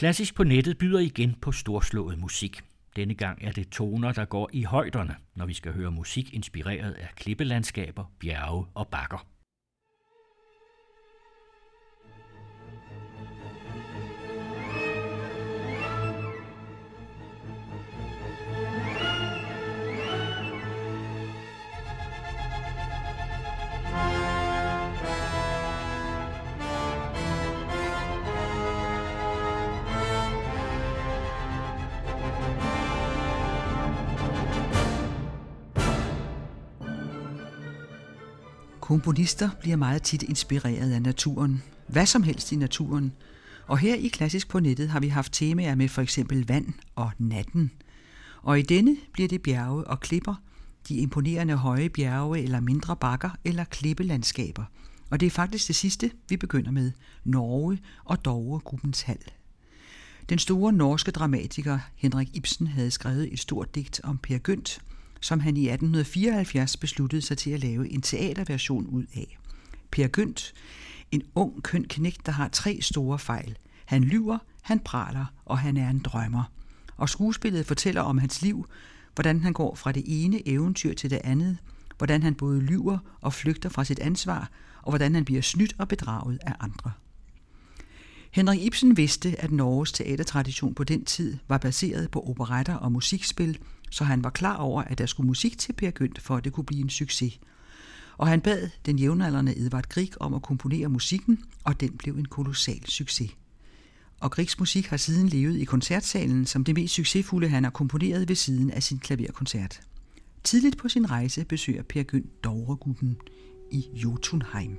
Klassisk på nettet byder igen på storslået musik. Denne gang er det toner, der går i højderne, når vi skal høre musik inspireret af klippelandskaber, bjerge og bakker. Komponister bliver meget tit inspireret af naturen. Hvad som helst i naturen. Og her i Klassisk på nettet har vi haft temaer med for eksempel vand og natten. Og i denne bliver det bjerge og klipper, de imponerende høje bjerge eller mindre bakker eller klippelandskaber. Og det er faktisk det sidste, vi begynder med, Norge og Dovregruppens hal. Den store norske dramatiker Henrik Ibsen havde skrevet et stort digt om Per Gynt, som han i 1874 besluttede sig til at lave en teaterversion ud af. Per Gynt, en ung køn knægt, der har tre store fejl. Han lyver, han praler, og han er en drømmer. Og skuespillet fortæller om hans liv, hvordan han går fra det ene eventyr til det andet, hvordan han både lyver og flygter fra sit ansvar, og hvordan han bliver snydt og bedraget af andre. Henrik Ibsen vidste, at Norges teatertradition på den tid var baseret på operetter og musikspil, så han var klar over, at der skulle musik til Per Gynt, for at det kunne blive en succes. Og han bad den jævnaldrende Edvard Grieg om at komponere musikken, og den blev en kolossal succes. Og Griegs musik har siden levet i koncertsalen som det mest succesfulde, han har komponeret ved siden af sin klaverkoncert. Tidligt på sin rejse besøger Per Gynt Dovregubben i Jotunheim.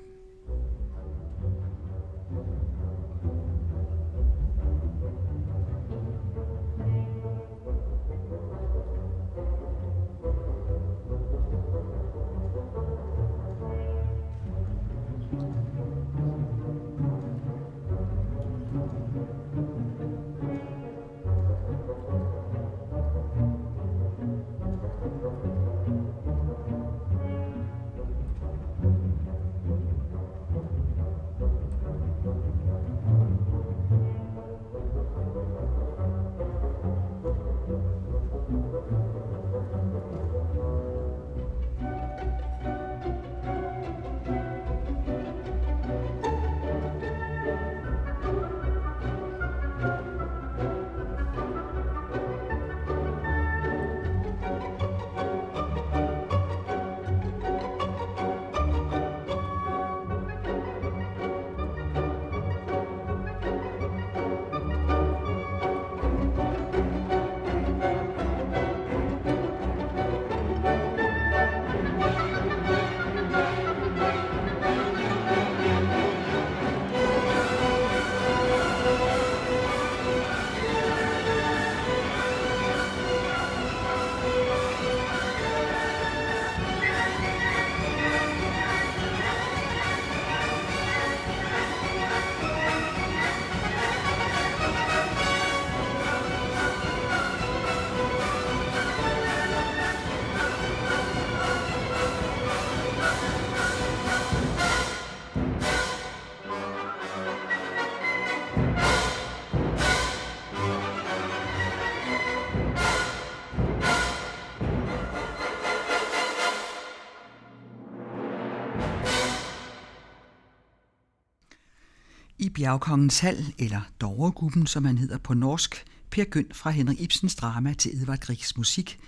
Bjergkongens Hal, eller Dovregubben, som han hedder på norsk, Per Gynt fra Henrik Ibsens drama til Edvard Griegs musik.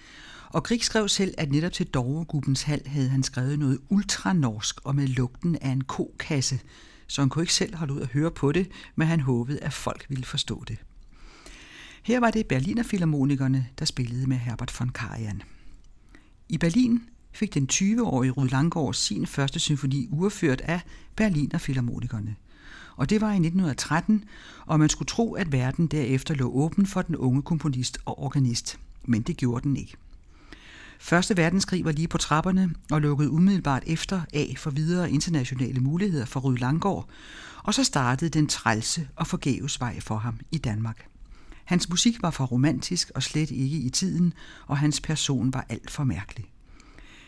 Og Grieg skrev selv, at netop til Dovregubbens Hal havde han skrevet noget ultranorsk og med lugten af en kokasse, så han kunne ikke selv holde ud at høre på det, men han håbede, at folk ville forstå det. Her var det Berliner Philharmonikerne, der spillede med Herbert von Karajan. I Berlin fik den 20-årige Rud Langgaard sin første symfoni ureført af Berliner Philharmonikerne – og det var i 1913, og man skulle tro, at verden derefter lå åben for den unge komponist og organist. Men det gjorde den ikke. Første verdenskrig var lige på trapperne og lukkede umiddelbart efter af for videre internationale muligheder for Ryd Langgaard, og så startede den trælse og forgæves vej for ham i Danmark. Hans musik var for romantisk og slet ikke i tiden, og hans person var alt for mærkelig.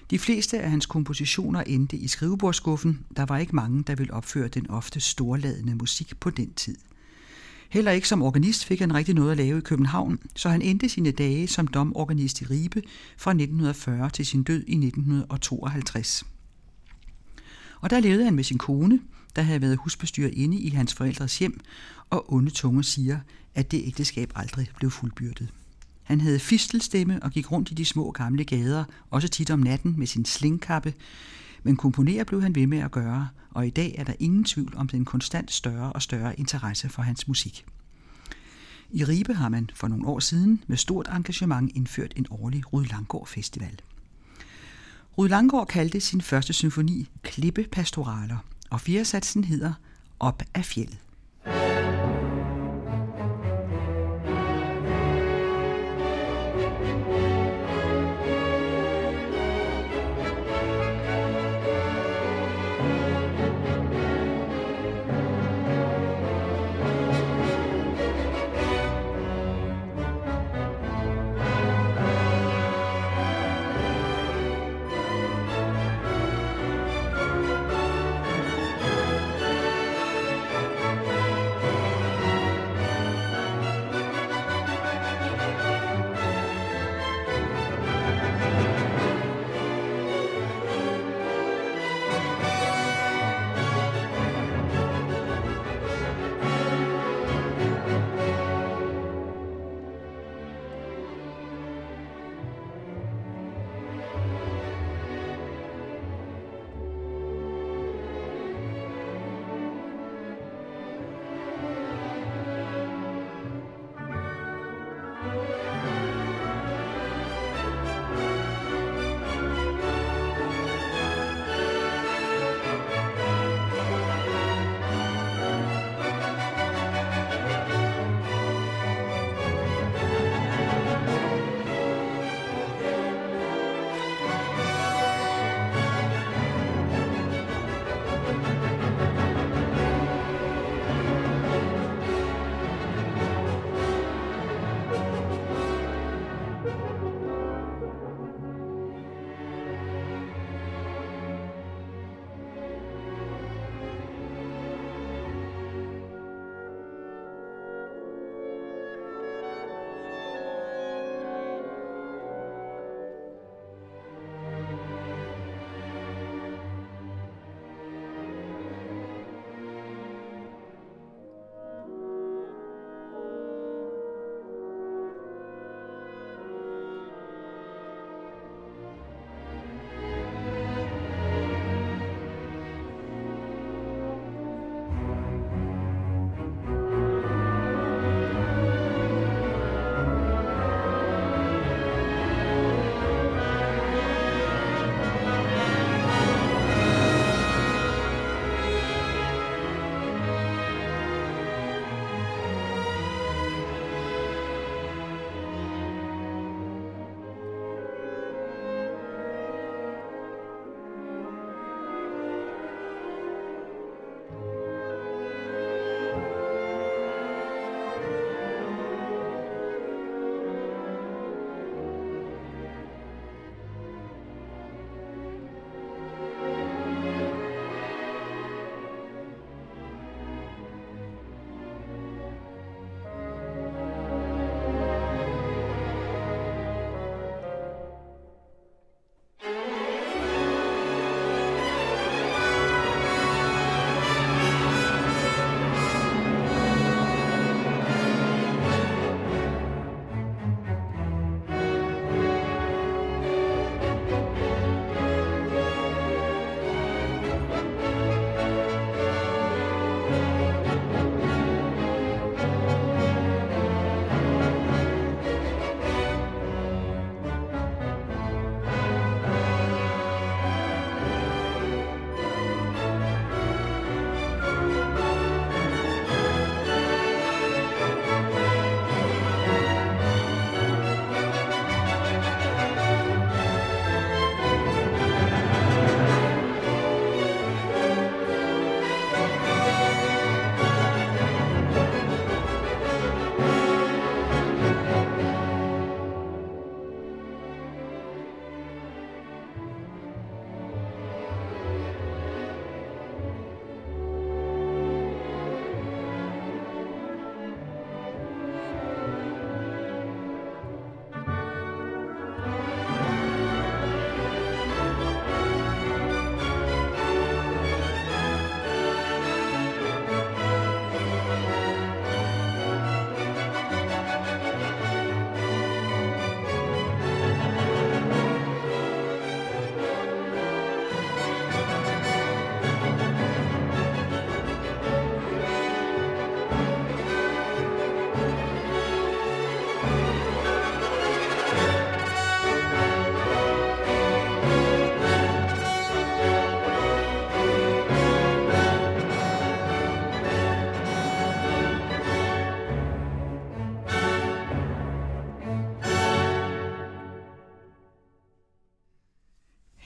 De fleste af hans kompositioner endte i skrivebordskuffen. Der var ikke mange, der ville opføre den ofte storladende musik på den tid. Heller ikke som organist fik han rigtig noget at lave i København, så han endte sine dage som domorganist i Ribe fra 1940 til sin død i 1952. Og der levede han med sin kone, der havde været husbestyrer inde i hans forældres hjem, og onde tunge siger, at det ægteskab aldrig blev fuldbyrdet. Han havde fistelstemme og gik rundt i de små gamle gader, også tit om natten med sin slingkappe, men komponere blev han ved med at gøre, og i dag er der ingen tvivl om den konstant større og større interesse for hans musik. I Ribe har man for nogle år siden med stort engagement indført en årlig Rud Langgaard Festival. Rud Langgaard kaldte sin første symfoni Klippepastoraler, og firesatsen hedder Op af fjellet.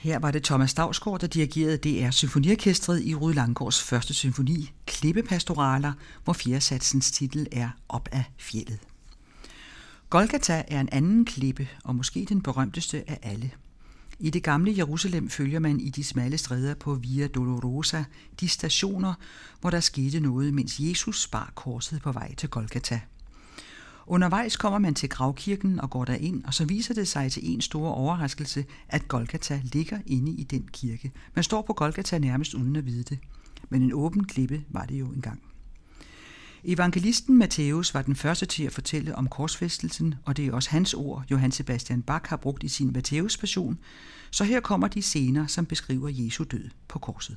Her var det Thomas Dagsgaard, der dirigerede DR Symfoniorkestret i Rud Langgårds første symfoni, Klippepastoraler, hvor fjerdesatsens titel er Op af fjellet. Golgata er en anden klippe, og måske den berømteste af alle. I det gamle Jerusalem følger man i de smalle stræder på Via Dolorosa de stationer, hvor der skete noget, mens Jesus bar korset på vej til Golgata. Undervejs kommer man til gravkirken og går derind, og så viser det sig til en stor overraskelse, at Golgata ligger inde i den kirke. Man står på Golgata nærmest uden at vide det. Men en åben klippe var det jo engang. Evangelisten Matthæus var den første til at fortælle om korsfæstelsen, og det er også hans ord, Johann Sebastian Bach har brugt i sin Matthæus passion. Så her kommer de scener, som beskriver Jesu død på korset.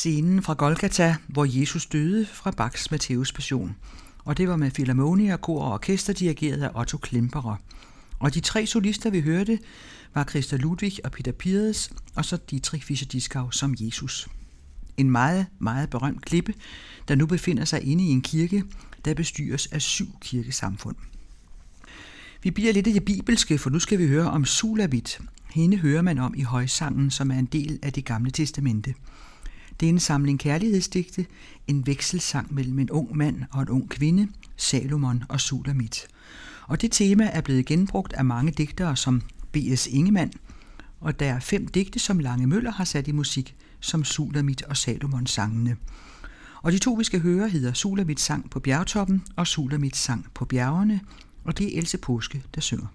Scenen fra Golgata, hvor Jesus døde fra Bachs Matthæus Passion. Og det var med Philharmonia, kor og orkester dirigeret af Otto Klemperer. Og de tre solister, vi hørte, var Christa Ludwig og Peter Pires, og så Dietrich Fischer-Dieskau som Jesus. En meget, meget berømt klippe, der nu befinder sig inde i en kirke, der bestyres af syv kirkesamfund. Vi bliver lidt af det bibelske, for nu skal vi høre om Sulamit. Hende hører man om i højsangen, som er en del af det gamle testamente. Det er en samling kærlighedsdigte, en vekselsang mellem en ung mand og en ung kvinde, Salomon og Sulamit. Og det tema er blevet genbrugt af mange digtere som B.S. Ingemann, og der er fem digte, som Lange Møller har sat i musik, som Sulamit og Salomon sangene. Og de to, vi skal høre, hedder Sulamits sang på bjergtoppen og Sulamits sang på bjergene, og det er Else Påske, der synger.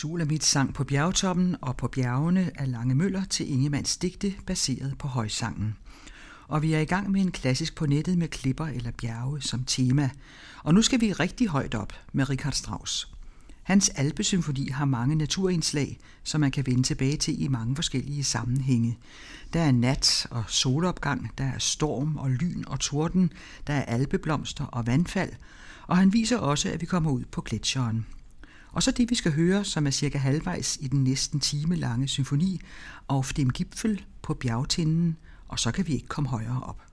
Sulamits sang på bjergtoppen og på bjergene af Lange Møller til Ingemanns digte baseret på højsangen. Og vi er i gang med en klassisk på nettet med klipper eller bjerge som tema. Og nu skal vi rigtig højt op med Richard Strauss. Hans alpesymfoni har mange naturindslag, som man kan vende tilbage til i mange forskellige sammenhænge. Der er nat og solopgang, der er storm og lyn og torden, der er alpeblomster og vandfald, og han viser også, at vi kommer ud på gletsjeren. Og så det, vi skal høre, som er cirka halvvejs i den næsten time lange symfoni, af dem Gipfel på bjergtinden, og så kan vi ikke komme højere op.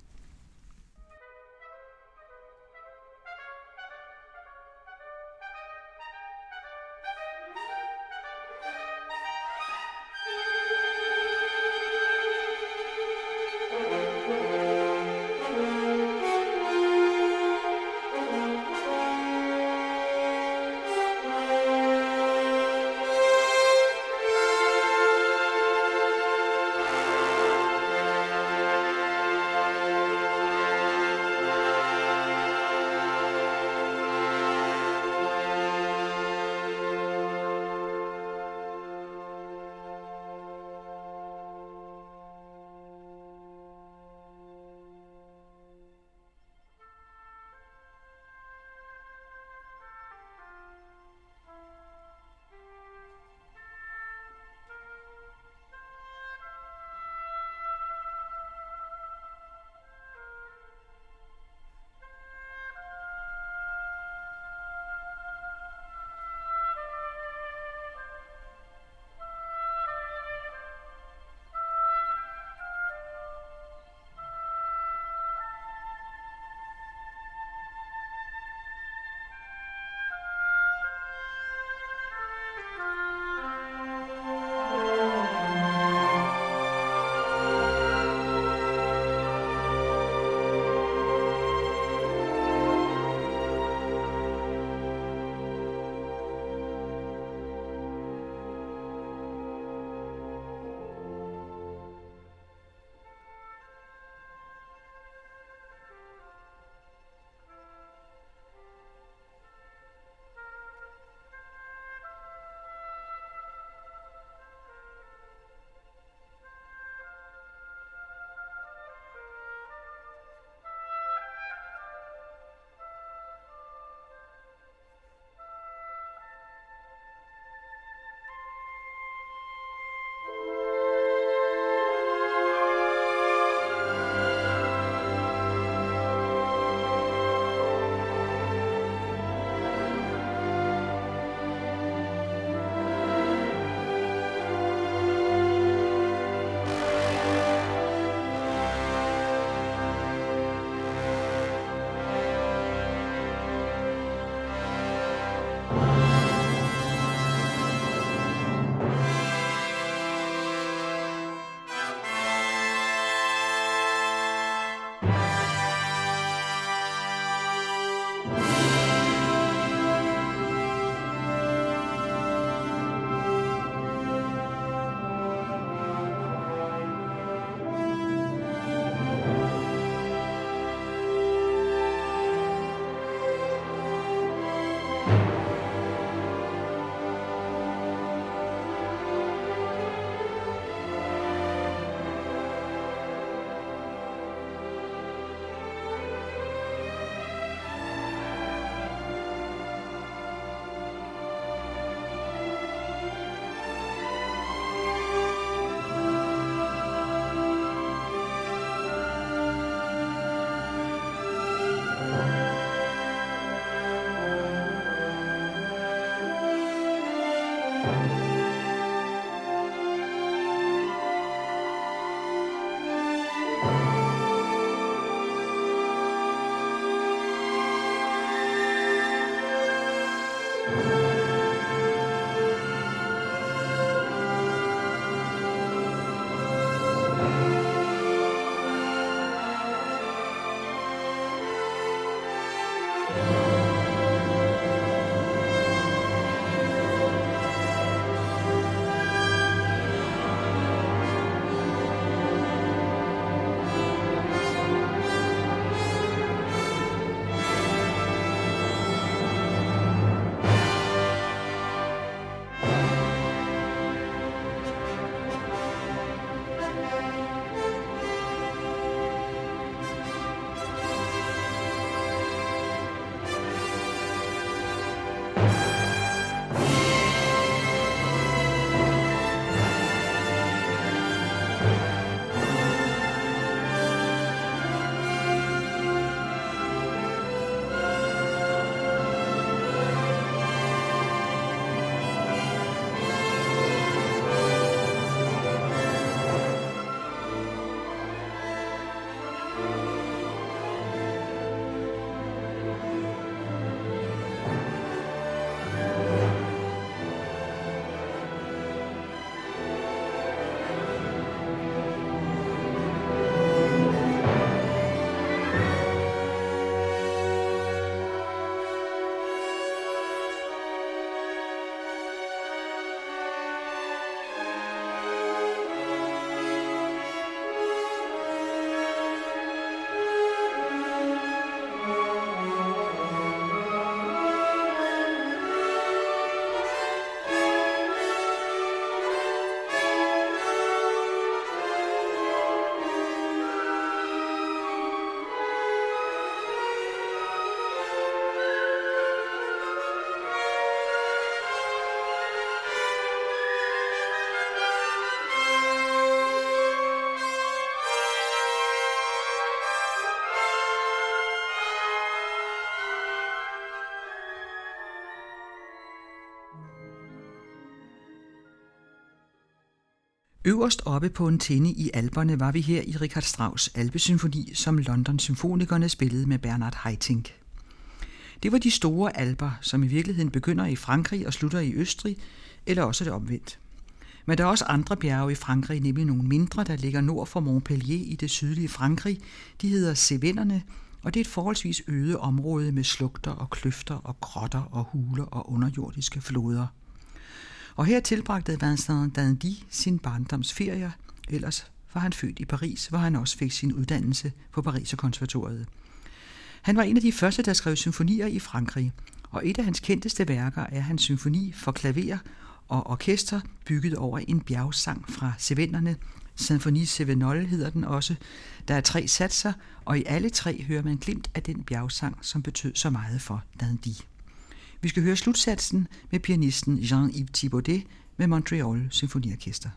Øverst oppe på en tinde i Alperne var vi her i Richard Strauss Alpesymfoni, som London Symfonikerne spillede med Bernard Haitink. Det var de store alper, som i virkeligheden begynder i Frankrig og slutter i Østrig, eller også det omvendt. Men der er også andre bjerge i Frankrig, nemlig nogle mindre, der ligger nord for Montpellier i det sydlige Frankrig. De hedder Cévennerne, og det er et forholdsvis øde område med slugter og kløfter og grotter og huler og underjordiske floder. Og her tilbragte Vincent Dandy sin barndomsferie, ellers var han født i Paris, hvor han også fik sin uddannelse på Konservatoriet. Han var en af de første, der skrev symfonier i Frankrig, og et af hans kendteste værker er hans symfoni for klaver og orkester, bygget over en bjergsang fra Sevenderne. Symfoni Sevenol hedder den også. Der er tre satser, og i alle tre hører man glimt af den bjergsang, som betød så meget for Dandy. Vi skal høre slutsatsen med pianisten Jean-Yves Thibaudet med Montreal Symfoniorkester.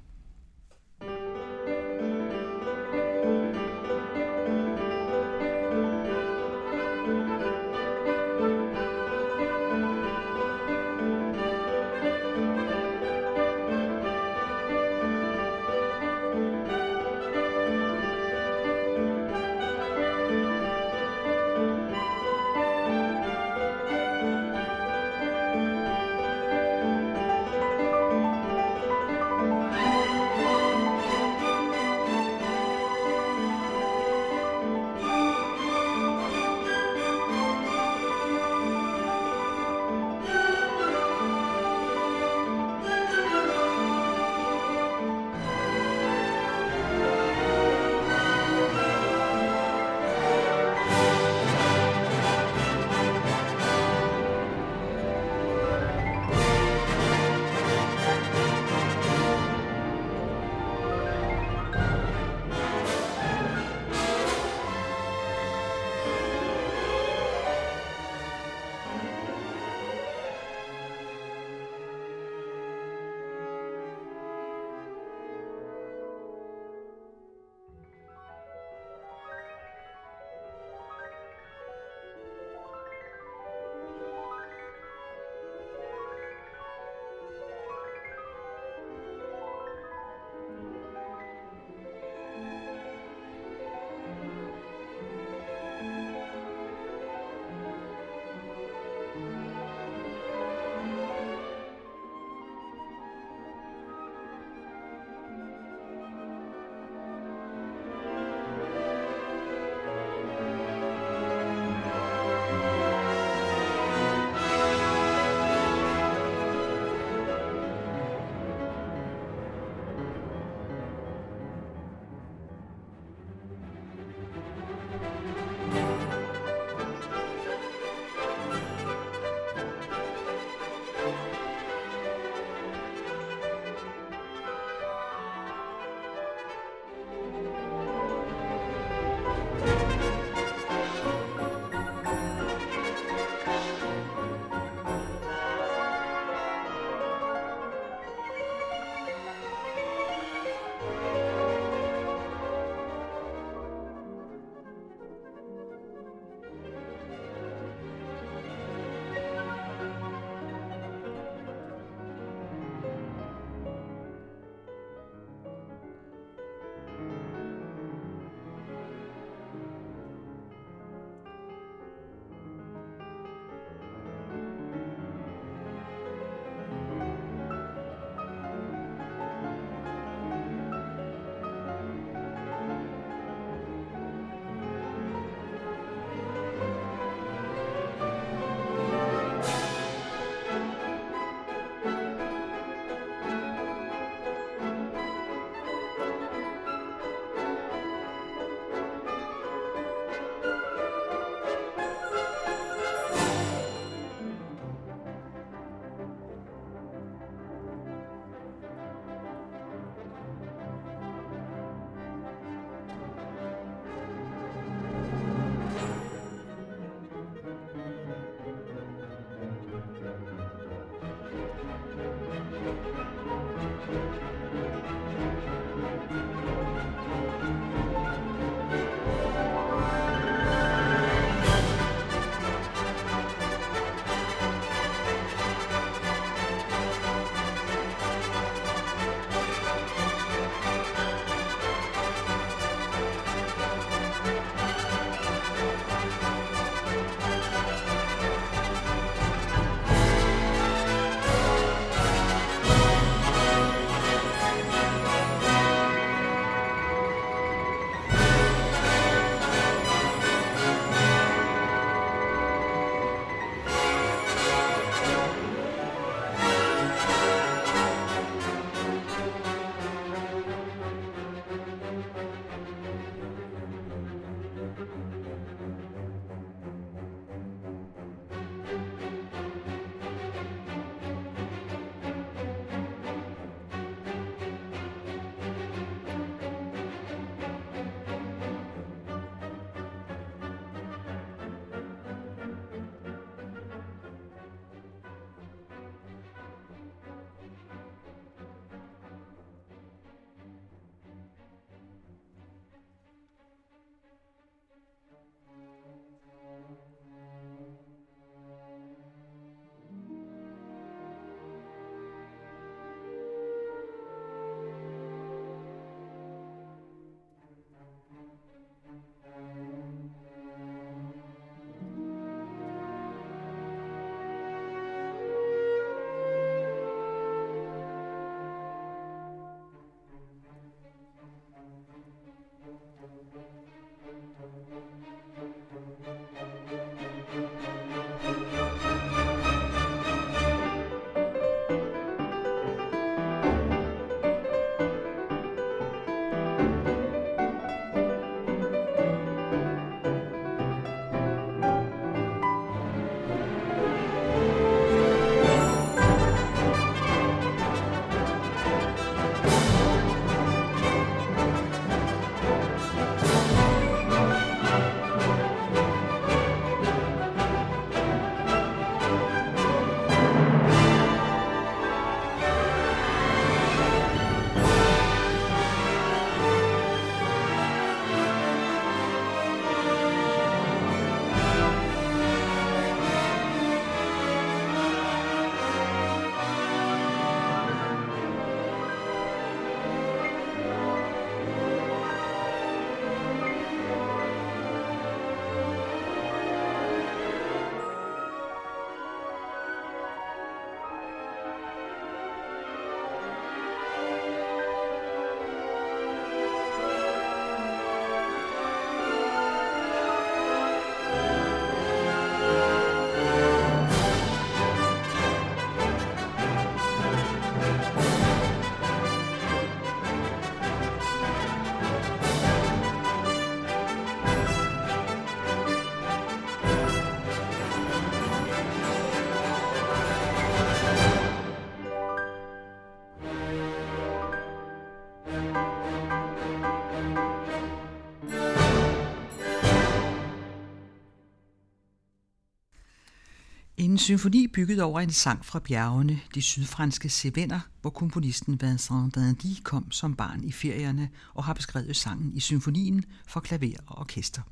Symfoni bygget over en sang fra bjergene, de sydfranske Cevenner, hvor komponisten Vincent Dandy kom som barn i ferierne og har beskrevet sangen i symfonien for klaver og orkester.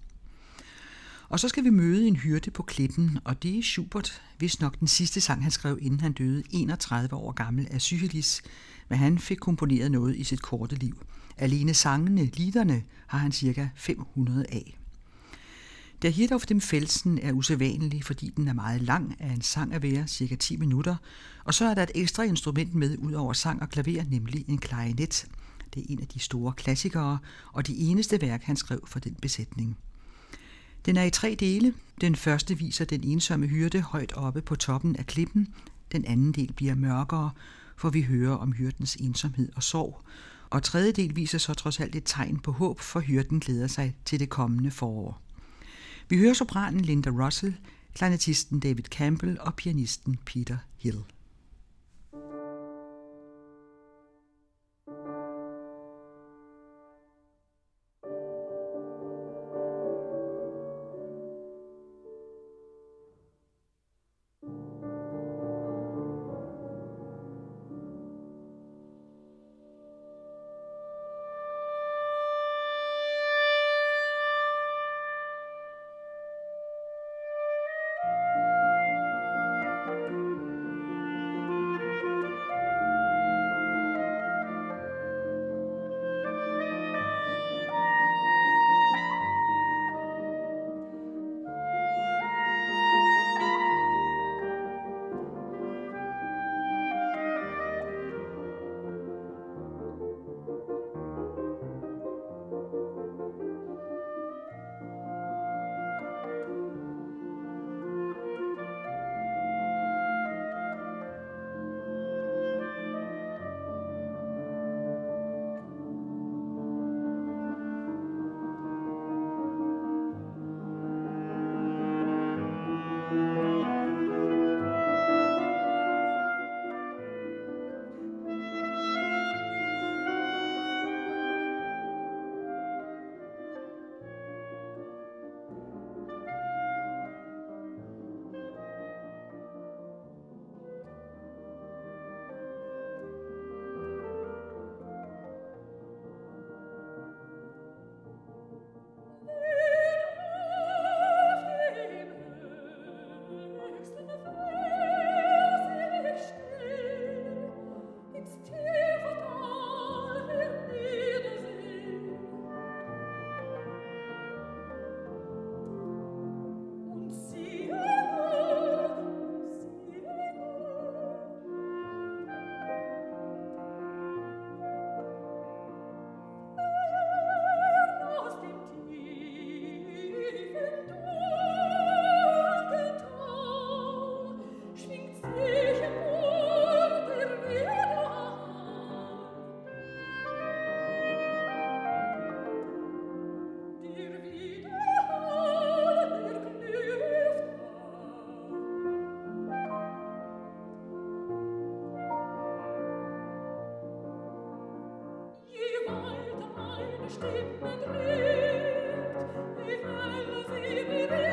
Og så skal vi møde en hyrde på klippen, og det er Schubert, hvis nok den sidste sang, han skrev, inden han døde 31 år gammel af syfilis, men han fik komponeret noget i sit korte liv. Alene sangene, liderne, har han cirka 500 af. Der Hit auf dem Felsen er usædvanlig, fordi den er meget lang af en sang at være, cirka 10 minutter, og så er der et ekstra instrument med ud over sang og klaver, nemlig en klarinet. Det er en af de store klassikere, og det eneste værk, han skrev for den besætning. Den er i tre dele. Den første viser den ensomme hyrde højt oppe på toppen af klippen. Den anden del bliver mørkere, for vi hører om hyrdens ensomhed og sorg. Og tredje del viser så trods alt et tegn på håb, for hyrden glæder sig til det kommende forår. Vi hører sopranen Linda Russell, klarnetisten David Campbell og pianisten Peter Hill. Stimme trägt, wie hell sie bewegt.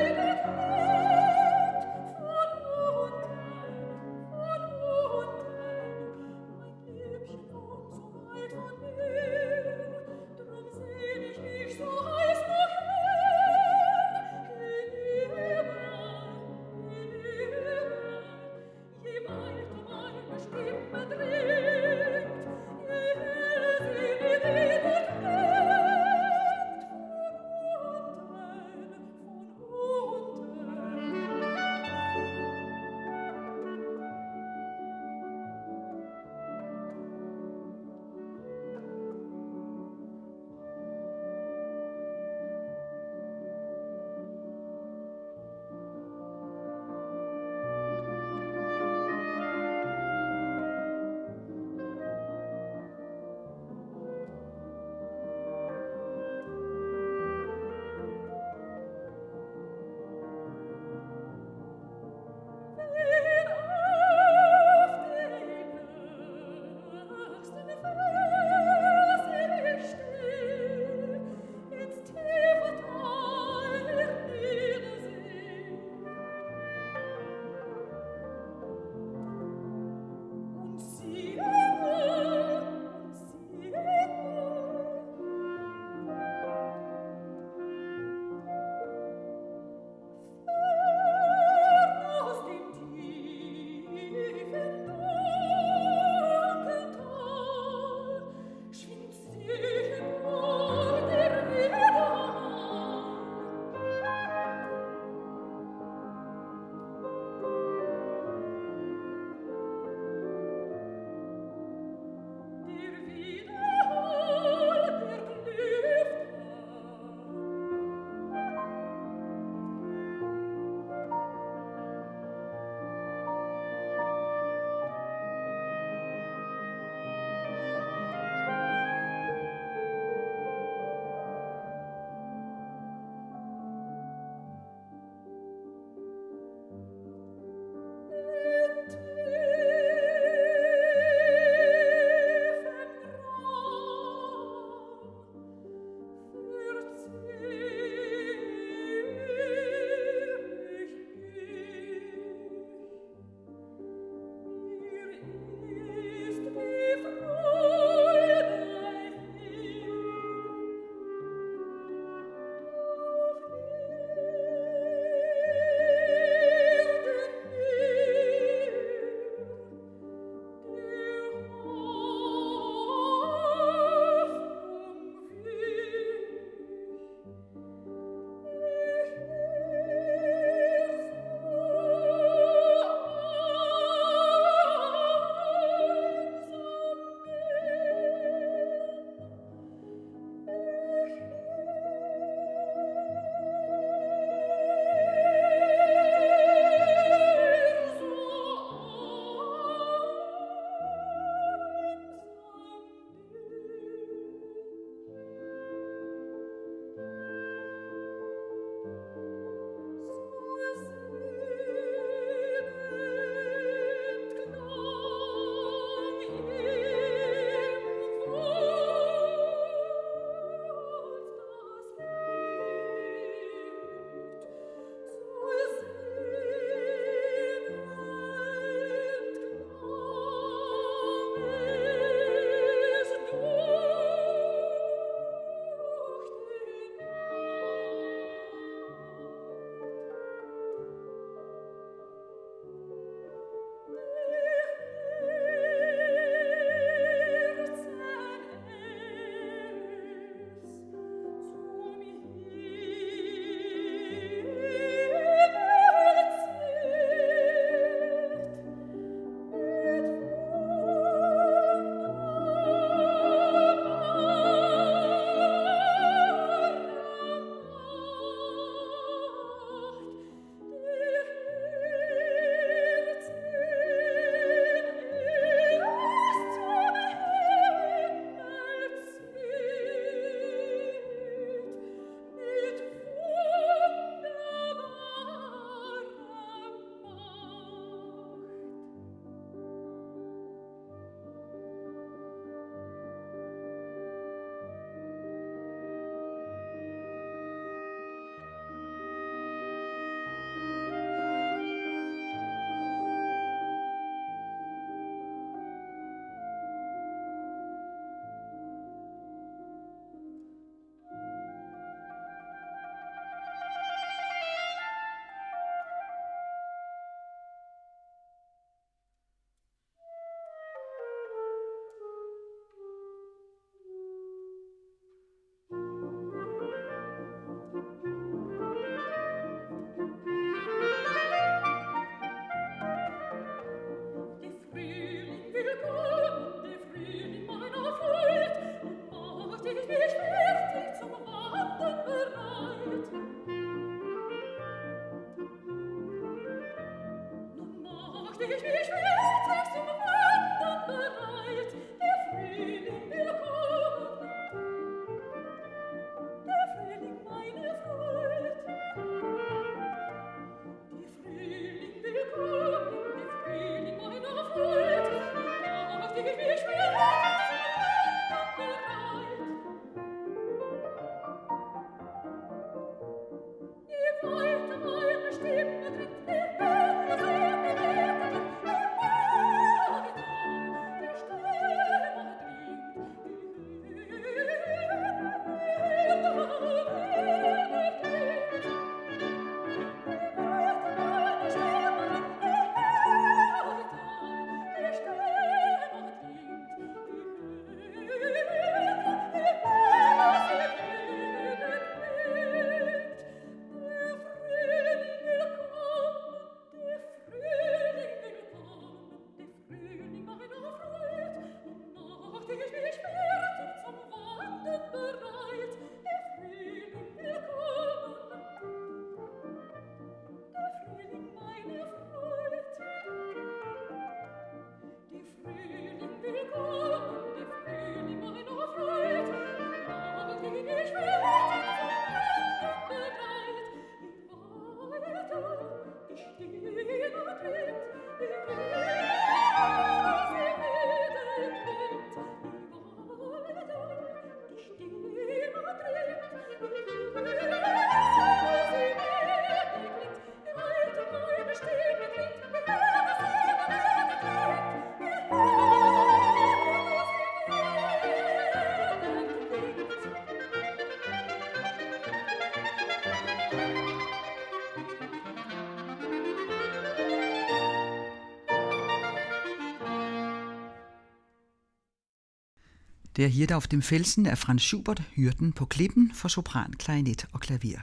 Det er der auf dem Felsen af Franz Schubert, Hyrden på klippen for sopran, klarinet og klaver.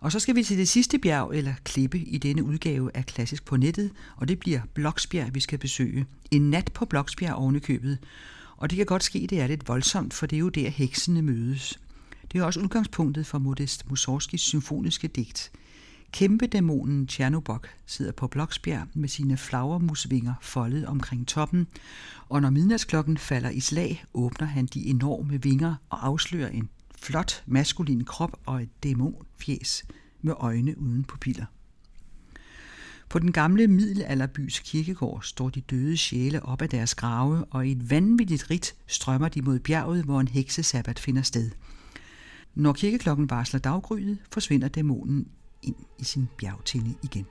Og så skal vi til det sidste bjerg eller klippe i denne udgave af Klassisk på nettet, og det bliver Bloksbjerg, vi skal besøge. En nat på Bloksbjerg ovenikøbet. Og det kan godt ske, det er lidt voldsomt, for det er jo der heksene mødes. Det er også udgangspunktet for Modest Mussorgskis symfoniske digt. Kæmpedæmonen Tjernobok sidder på Bloksbjerg med sine flagermusvinger foldet omkring toppen, og når midnatsklokken falder i slag, åbner han de enorme vinger og afslører en flot maskulin krop og et dæmonfjes med øjne uden pupiller. På den gamle middelalderbys kirkegård står de døde sjæle op af deres grave, og i et vanvittigt rit strømmer de mod bjerget, hvor en heksesabbat finder sted. Når kirkeklokken varsler daggryet, forsvinder dæmonen ind i sin bjergtinde igen.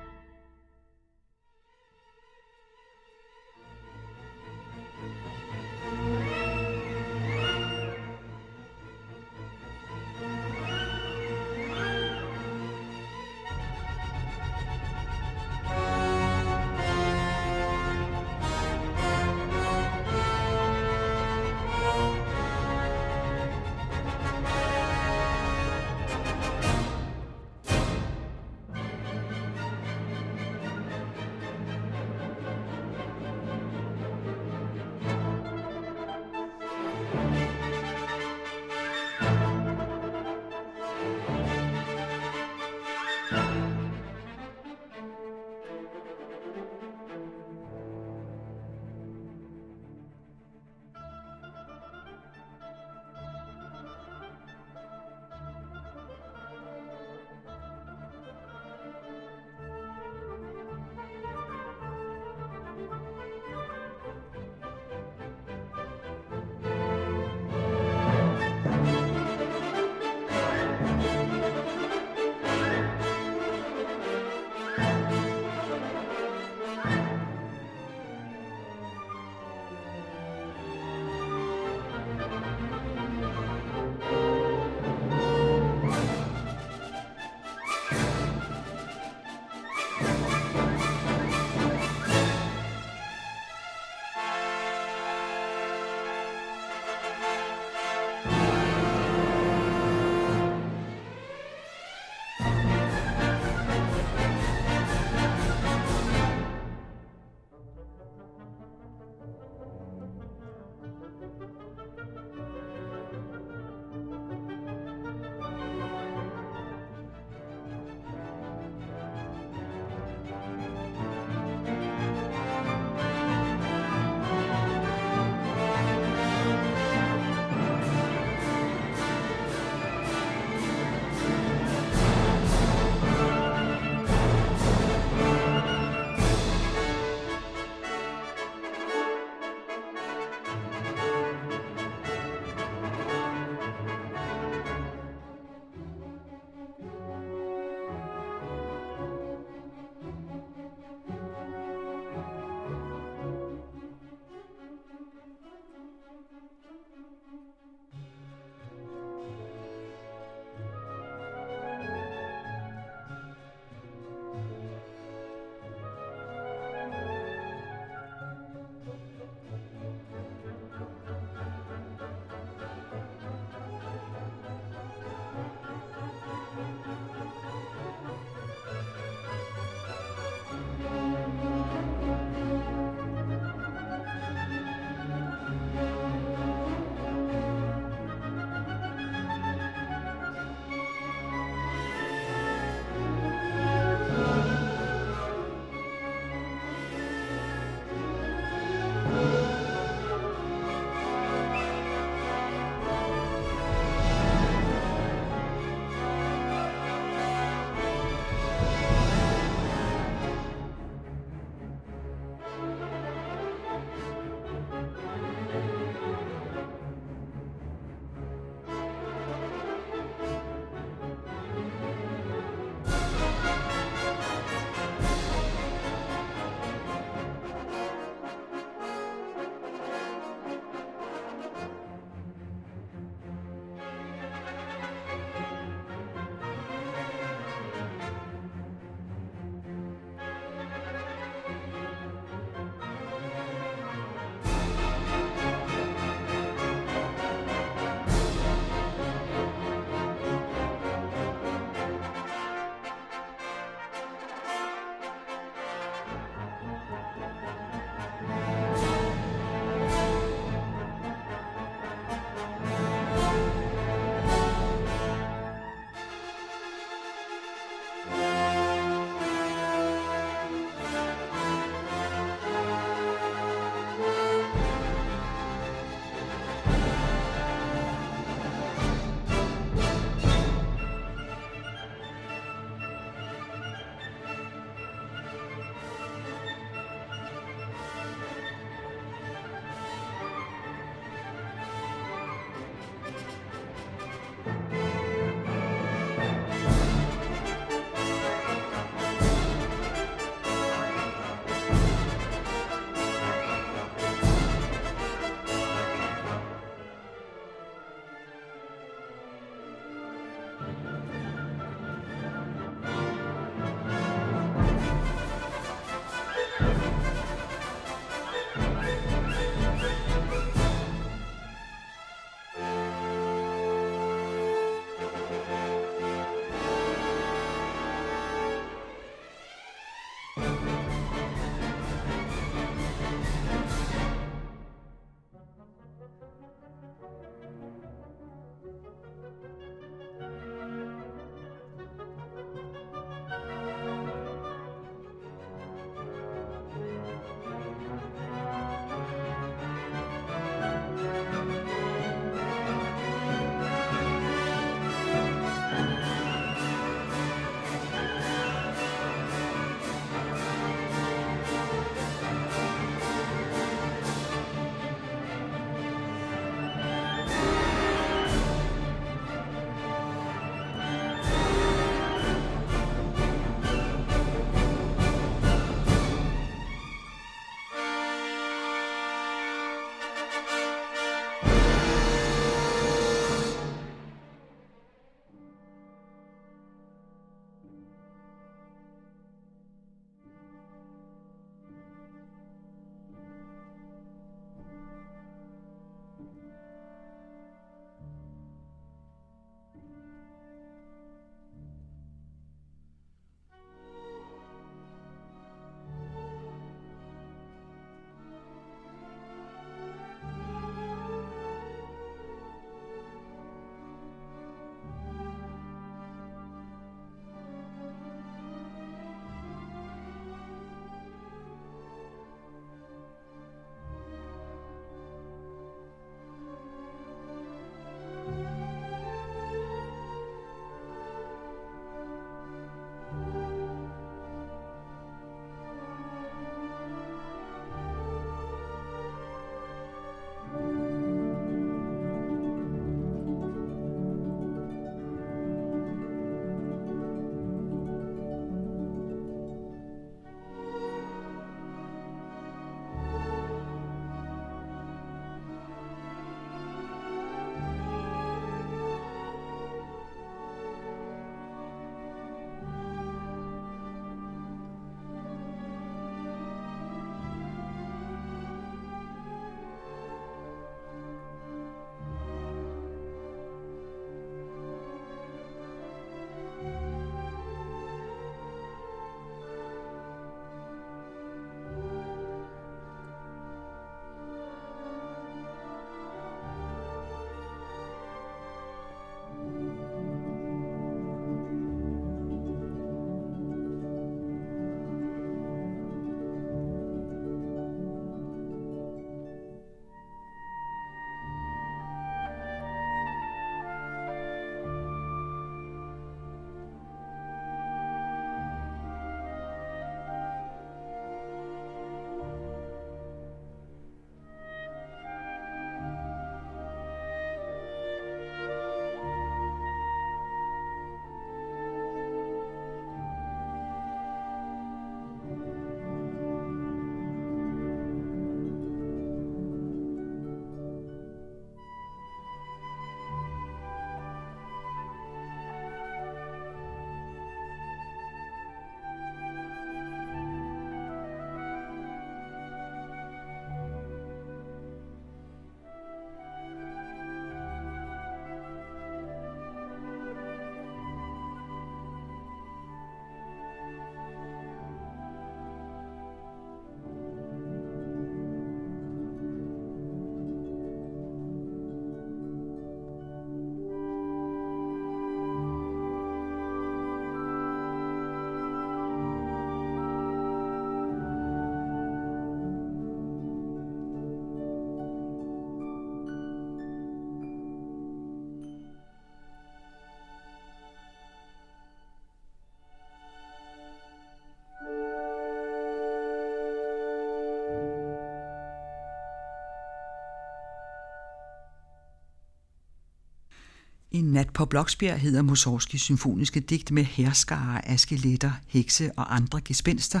En nat på Bloksbjerg hedder Mussorgskis symfoniske digt med herskare af skeletter, hekse og andre gespenster.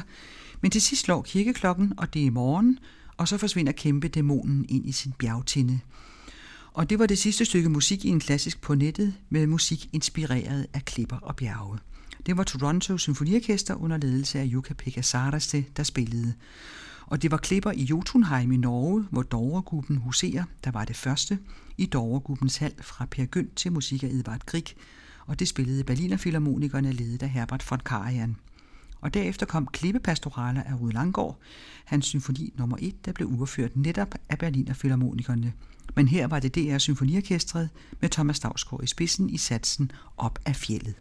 Men til sidst slår kirkeklokken, og det er morgen, og så forsvinder kæmpe dæmonen ind i sin bjergtinde. Og det var det sidste stykke musik i en klassisk på nettet med musik inspireret af klipper og bjerge. Det var Toronto Symfoniorkester under ledelse af Yuka Pekka der spillede. Og det var klipper i Jotunheim i Norge, hvor Dovregruppen huserer, der var det første, i Dovregruppens hal fra Per Gynt til musik af Edvard Grieg, og det spillede Berliner Philharmonikerne ledet af Herbert von Karajan. Og derefter kom Klippepastoraler af Rud Langgaard, hans symfoni nummer 1, der blev udført netop af Berliner Philharmonikerne. Men her var det DR Symfoniorkestret med Thomas Stavsgaard i spidsen i satsen op af fjellet.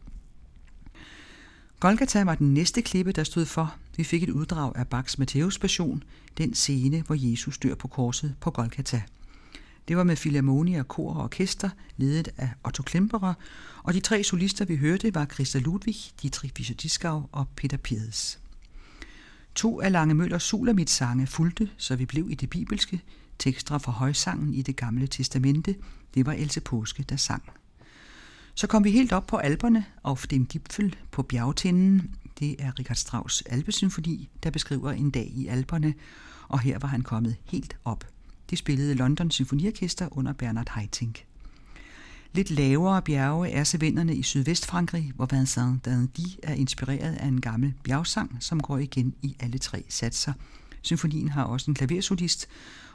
Golgata var den næste klippe, der stod for. Vi fik et uddrag af Bachs Matteus Passion, den scene, hvor Jesus dør på korset på Golgata. Det var med Philharmonia, kor og orkester, ledet af Otto Klemperer, og de tre solister, vi hørte, var Christa Ludwig, Dietrich Fischer-Dieskau og Peter Piers. To af Lange Møllers Sulamits sange fulgte, så vi blev i det bibelske, tekster fra højsangen i det gamle testamente, det var Else Påske, der sang. Så kom vi helt op på Alperne, og dem Gipfel på bjergtinden. Det er Richard Strauss Alpesymfoni, der beskriver en dag i Alperne, og her var han kommet helt op. Det spillede London Symfoniorkester under Bernard Haitink. Lidt lavere bjerge er sevinderne i Sydvestfrankrig, hvor Vincent Dandy er inspireret af en gammel bjergsang, som går igen i alle tre satser. Symfonien har også en klaversolist,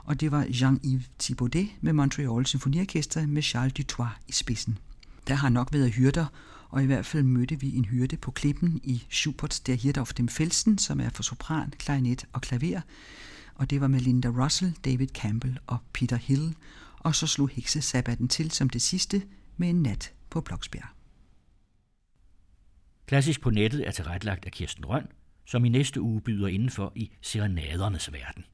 og det var Jean-Yves Thibaudet med Montreal Symfoniorkester med Charles Dutoit i spidsen. Der har nok været hyrder, og i hvert fald mødte vi en hyrde på klippen i Schuberts Der Hirte auf dem Felsen, som er for sopran, klarinet og klaver, og det var med Linda Russell, David Campbell og Peter Hill, og så slog heksesabbaten til som det sidste med en nat på Bloksbjerg. Klassisk på nettet er tilrettelagt af Kirsten Røn, som i næste uge byder indenfor i Serenadernes verden.